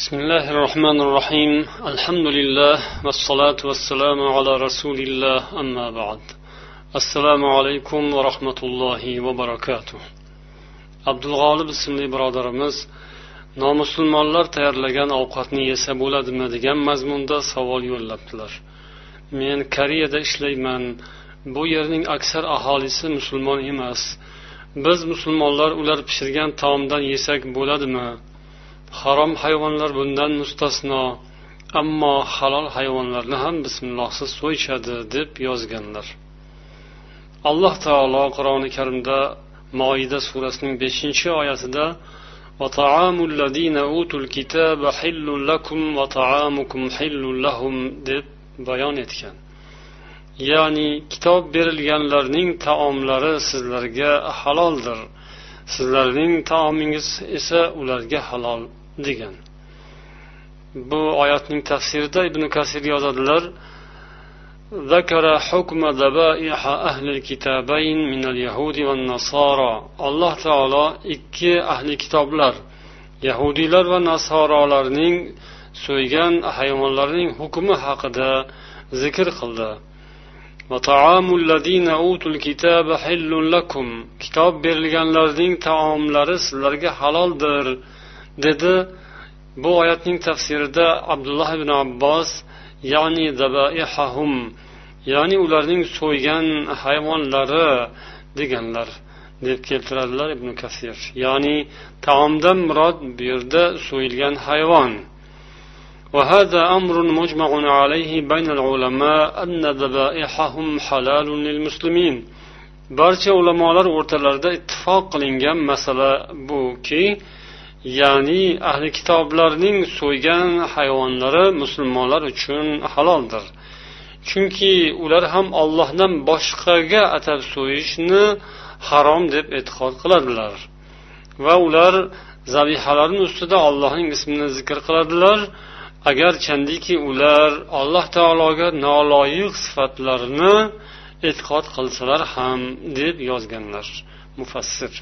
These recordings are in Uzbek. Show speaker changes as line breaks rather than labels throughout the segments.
بسم الله الرحمن الرحيم الحمد لله والصلاة والسلام على رسول الله أما بعد السلام عليكم ورحمة الله وبركاته عبد الغالب ismli birodarimiz nomusulmonlar tayyorlagan ovqatni yesa bo'ladimi degan mazmunda savol yo'llabdilar men koreyada ishlayman bu yerning aksar aholisi musulmon emas biz musulmonlar ular pishirgan taomdan yesak bo'ladimi harom hayvonlar bundan mustasno ammo halol hayvonlarni ham bismillohsiz so'yishadi deb yozganlar alloh taolo qur'oni karimda moida surasining beshinchi oyatida وطعام الذين أوتوا الكتاب حل لكم وطعامكم حل لهم deb bayon etgan ya'ni kitob berilganlarning taomlari sizlarga haloldir sizlarning taomingiz esa ularga halol degan bu oyatning tafsirida ibn kasir yozadilar ذكر حكم ذبائح أهل الكتابين من اليهود والنصارى الله تعالى ikki ahli kitoblar yahudiylar va nasorolarning so'ygan hayvonlarning hukmi haqida zikr qildi kitob berilganlarning taomlari sizlarga haloldir dedi bu oyatning tafsirida abdulloh ibn abbos ya'ni dabaihahum ya'ni ularning so'ygan hayvonlari deganlar deb keltiradilar ibn kasir ya'ni taomdan murod bu yerda so'yilgan hayvon وهذا أمر مجمع عليه بين العلماء أن ذبائحهم حلال للمسلمين barcha ulamolar o'rtalarida ittifoq qilingan masala buki ya'ni ahli kitoblarning so'ygan hayvonlari musulmonlar uchun haloldir. Chunki ular ham ollohdan boshqaga atab so'yishni harom deb e'tiqod qiladilar. Va ular zabihalarni ustida ollohning ismini zikr qiladilar. Agarchandiki ular alloh taologa noloyiq sifatlarni e'tiqod qilsalar ham deb yozganlar. Mufassir.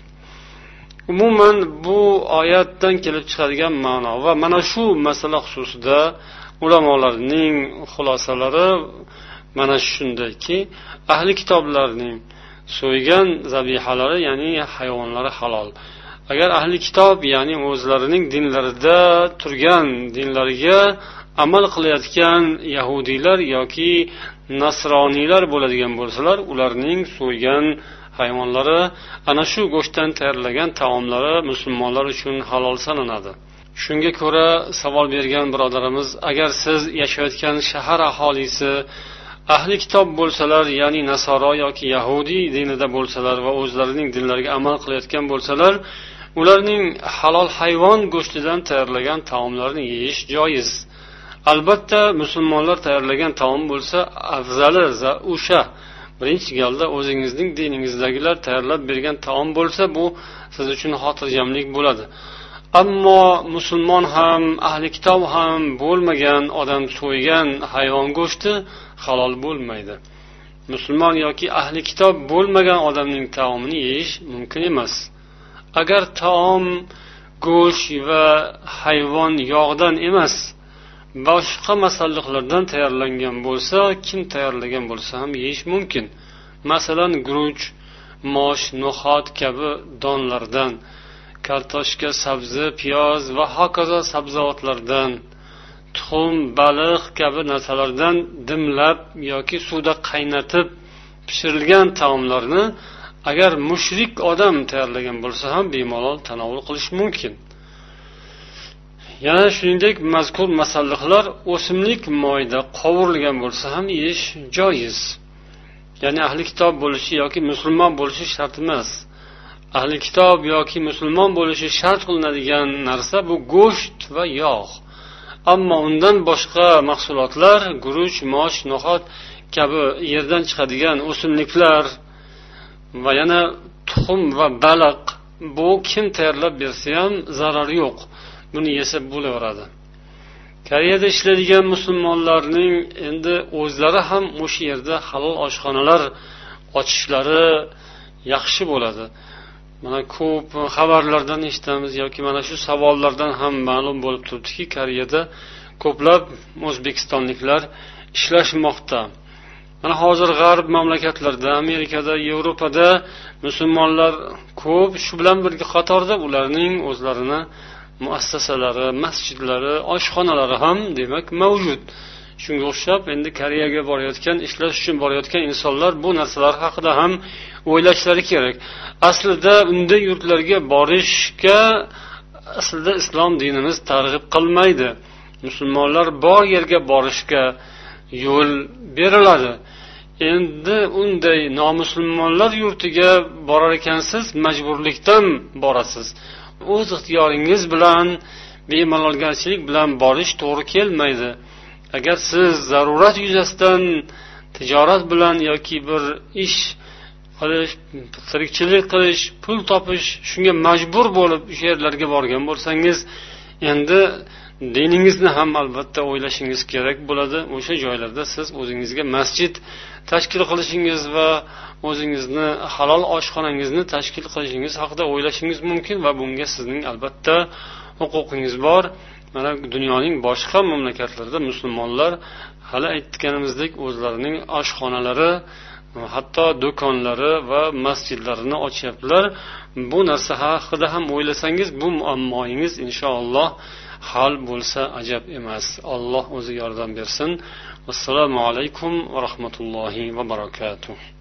Umuman bu oyatdan kelib chiqadigan ma'no va mana shu masala xususida ulamolarning xulosalari mana shundayki ahli kitoblarning so'ygan zabihalari ya'ni hayvonlari halol. Agar ahli kitob ya'ni o'zlarining dinlarida turgan dinlariga amal qilayotgan yahudiylar yoki nasroniylar bo'ladigan bo'lsalar ularning so'ygan hayvonlari ana shu go'shtdan tayyorlagan taomlari musulmonlar uchun halol sanaladi. Shunga ko'ra savol bergan birodarimiz agar siz yashayotgan shahar aholisi ahli kitob bo'lsalar ya'ni nasoro yoki yahudiy dinida bo'lsalar va o'zlarining dinlariga amal qilayotgan bo'lsalar ularning halol hayvon go'shtidan tayyorlagan taomlarini yeyish joiz. Albatta musulmonlar tayyorlagan taom bo'lsa afzali o'sha birinchi galda o'zingizning diningizdagilar tayyorlab bergan taom bo'lsa bu siz uchun xotirjamlik bo'ladi. Ammo musulmon ham ahli kitob ham bo'lmagan odam so'ygan hayvon go'shti halol bo'lmaydi. Musulmon yoki ahli kitob bo'lmagan odamning taomini yeyish mumkin emas. Agar taom go'sht va hayvon yog'dan emas boshqa masalliqlardan tayyorlangan bo'lsa kim tayyorlagan bo'lsa ham yeyish mumkin. Masalan guruch mosh no'xat kabi donlardan kartoshka sabzi piyoz va hokazo sabzavotlardan tuxum baliq kabi narsalardan dimlab yoki suvda qaynatib pishirilgan taomlarni agar mushrik odam tayyorlagan bo'lsa ham bemalol tanovul qilish mumkin. Yana shuningdek mazkur masalliqlar o'simlik moyida qovurilgan bo'lsa ham yeyish joiz. Ya'ni ahli kitob bo'lishi yoki musulmon bo'lishi shart emas. Ahli kitob yoki musulmon bo'lishi shart qilinadigan narsa bu go'sht va yog' ammo undan boshqa mahsulotlar guruch mosh no'xat kabi yerdan chiqadigan o'simliklar va yana tuxum va baliq bu kim tayyorlab bersa ham zarari yo'q. Buni yesa bo'laveradi. Koreyada ishlaydigan musulmonlarning endi o'zlari ham o'sha yerda halol oshxonalar ochishlari yaxshi bo'ladi. Mana ko'p xabarlardan eshitamiz yoki mana shu savollardan ham ma'lum bo'lib turibdiki koreyada ko'plab o'zbekistonliklar ishlashmoqda. Mana hozir g'arb mamlakatlarida amerikada yevropada musulmonlar ko'p shu bilan birga qatorda ularning o'zlarini muassasalari masjidlari oshxonalari ham demak mavjud. Shunga o'xshab endi koreyaga borayotgan ishlash uchun borayotgan insonlar bu narsalar haqida ham o'ylashlari kerak. Aslida unday yurtlarga borishga aslida islom dinimiz targ'ib qilmaydi. Musulmonlar bor yerga borishga yo'l beriladi. Endi unday nomusulmonlar yurtiga borar ekansiz majburlikdan borasiz. O'z ixtiyoringiz bilan bemalolgarchilik bilan borish to'g'ri kelmaydi. Agar siz zarurat yuzasidan tijorat bilan yoki bir ish qilish tirikchilik qilish pul topish shunga majbur bo'lib o'sha yerlarga borgan bo'lsangiz endi diningizni ham albatta o'ylashingiz kerak bo'ladi. O'sha joylarda siz o'zingizga masjid tashkil qilishingiz va o'zingizni halol oshxonangizni tashkil qilishingiz haqida o'ylashingiz mumkin va bunga sizning albatta huquqingiz bor. Mana dunyoning boshqa mamlakatlarida musulmonlar hali aytganimizdek o'zlarining oshxonalari hatto do'konlari va masjidlarini ochyaptilar. Bu narsa haqida ham o'ylasangiz bu muammoyingiz inshaalloh hal bo'lsa ajab emas. Alloh o'zi yordam bersin. Assalomu alaykum va rahmatullohi va barakatuh.